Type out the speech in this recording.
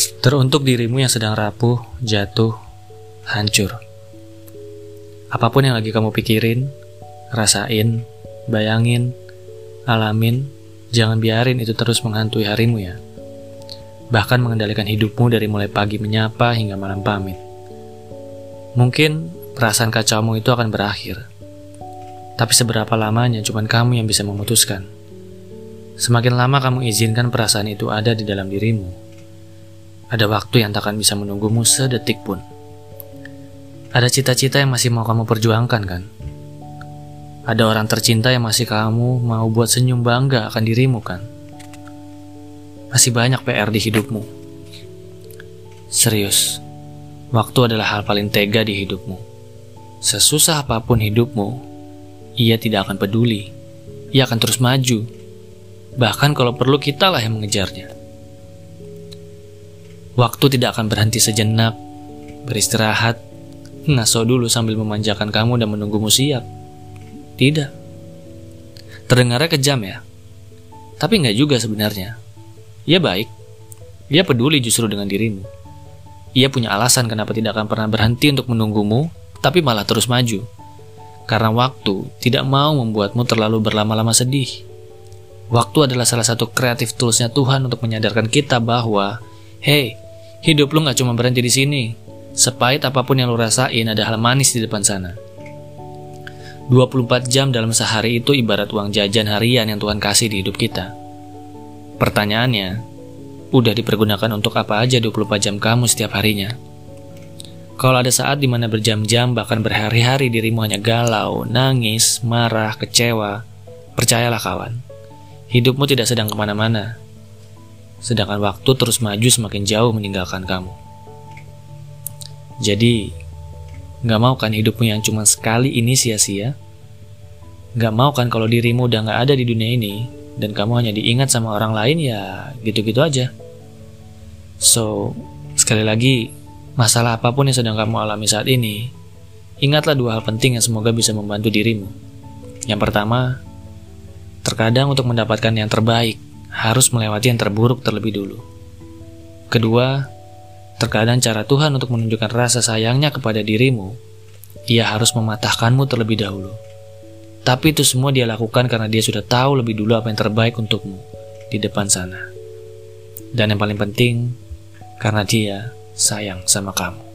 Teruntuk dirimu yang sedang rapuh, jatuh, hancur. Apa pun yang lagi kamu pikirin, rasain, bayangin, alamin, jangan biarin itu terus menghantui harimu ya. Bahkan mengendalikan hidupmu dari mulai pagi menyapa hingga malam pamit. Mungkin perasaan kacaumu itu akan berakhir. Tapi seberapa lamanya cuman kamu yang bisa memutuskan. Semakin lama kamu izinkan perasaan itu ada di dalam dirimu, ada waktu yang takkan bisa menunggumu sedetik pun. Ada cita-cita yang masih mau kamu perjuangkan kan? Ada orang tercinta yang masih kamu mau buat senyum bangga akan dirimu kan? Masih banyak PR di hidupmu. Serius, waktu adalah hal paling tega di hidupmu. Sesusah apa pun hidupmu, ia tidak akan peduli. Ia akan terus maju. Bahkan kalau perlu kitalah yang mengejarnya. Waktu tidak akan berhenti sejenak, beristirahat, ngaso dulu sambil memanjakan kamu dan menunggumu siap. Tidak. Terdengarnya kejam ya. Tapi nggak juga sebenarnya. Ia baik. Ia peduli justru dengan dirimu. Ia punya alasan kenapa tidak akan pernah berhenti untuk menunggumu, tapi malah terus maju. Karena waktu tidak mau membuatmu terlalu berlama-lama sedih. Waktu adalah salah satu kreatif toolsnya Tuhan untuk menyadarkan kita bahwa Hei, hidup lu gak cuma berhenti di sini. Sepahit apa pun yang lu rasain ada hal manis di depan sana. 24 jam dalam sehari itu ibarat uang jajan harian yang Tuhan kasih di hidup kita. Pertanyaannya, udah dipergunakan untuk apa aja 24 jam kamu setiap harinya? Kalau ada saat di mana berjam-jam bahkan berhari-hari dirimu hanya galau, nangis, marah, kecewa, percayalah kawan, hidupmu tidak sedang ke mana-mana sedangkan waktu terus maju semakin jauh meninggalkan kamu. Jadi, gak mau kan hidupmu yang cuma sekali ini sia-sia? Gak mau kan kalau dirimu udah gak ada di dunia ini, dan kamu hanya diingat sama orang lain ya gitu-gitu aja. So, sekali lagi, masalah apa pun yang sedang kamu alami saat ini, ingatlah dua hal penting yang semoga bisa membantu dirimu. Yang pertama, terkadang untuk mendapatkan yang terbaik, harus melewati yang terburuk terlebih dulu. Kedua, terkadang cara Tuhan untuk menunjukkan rasa sayangnya kepada dirimu, ia harus mematahkanmu terlebih dahulu. Tapi itu semua dia lakukan karena dia sudah tahu lebih dulu apa yang terbaik untukmu di depan sana. Dan yang paling penting, karena dia sayang sama kamu.